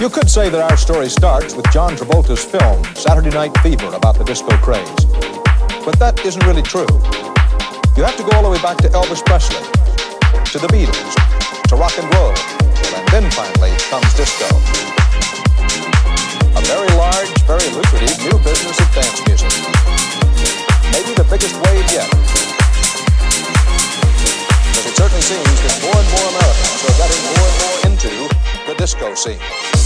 You could say that our story starts with John Travolta's film, Saturday Night Fever, about the disco craze. But that isn't really true. You have to go all the way back to Elvis Presley, to the Beatles, to rock and roll, and then finally comes disco. A very large, very lucrative new business of dance music. Maybe the biggest wave yet. Because it certainly seems that more and more Americans are getting more and more into the disco scene.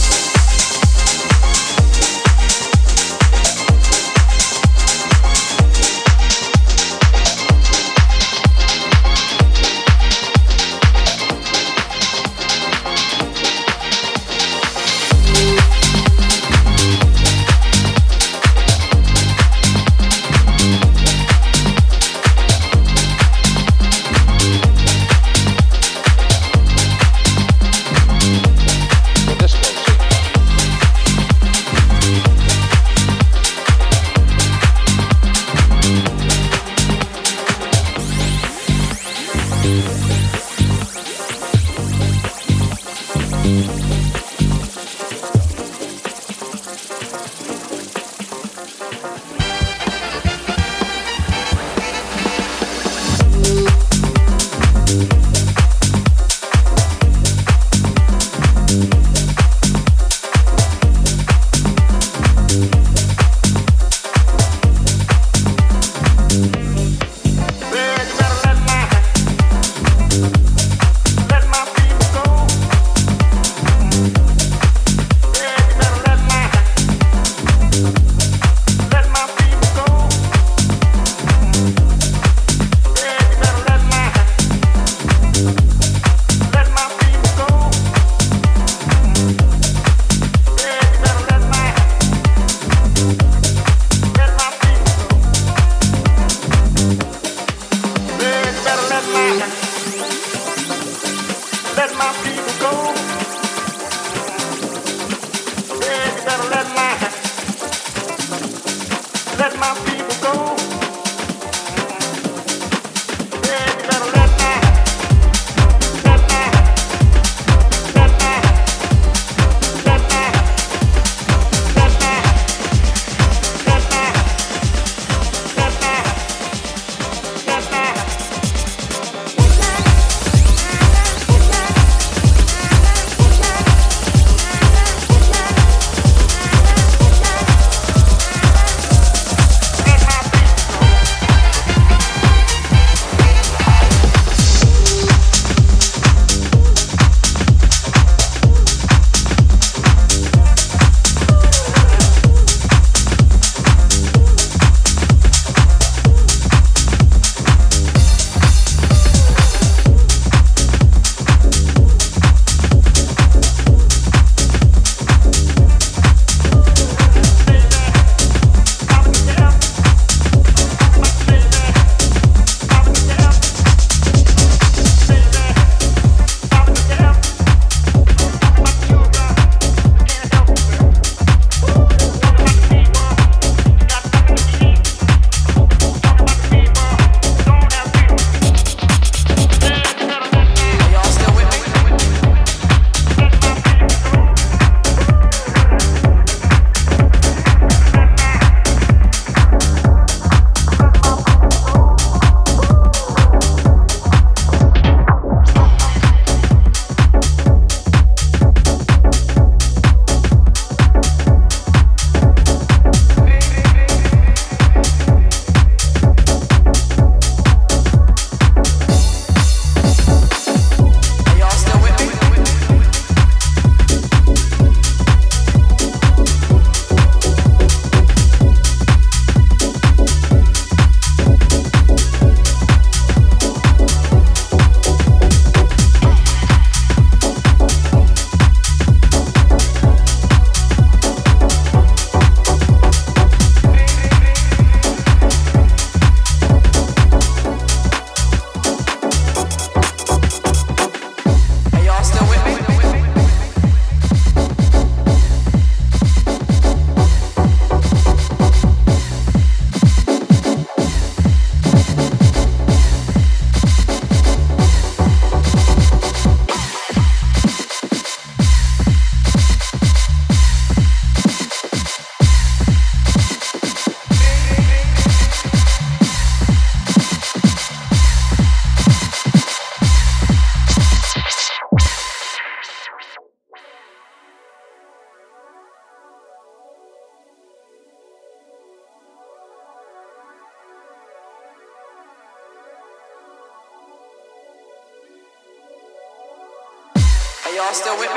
still with?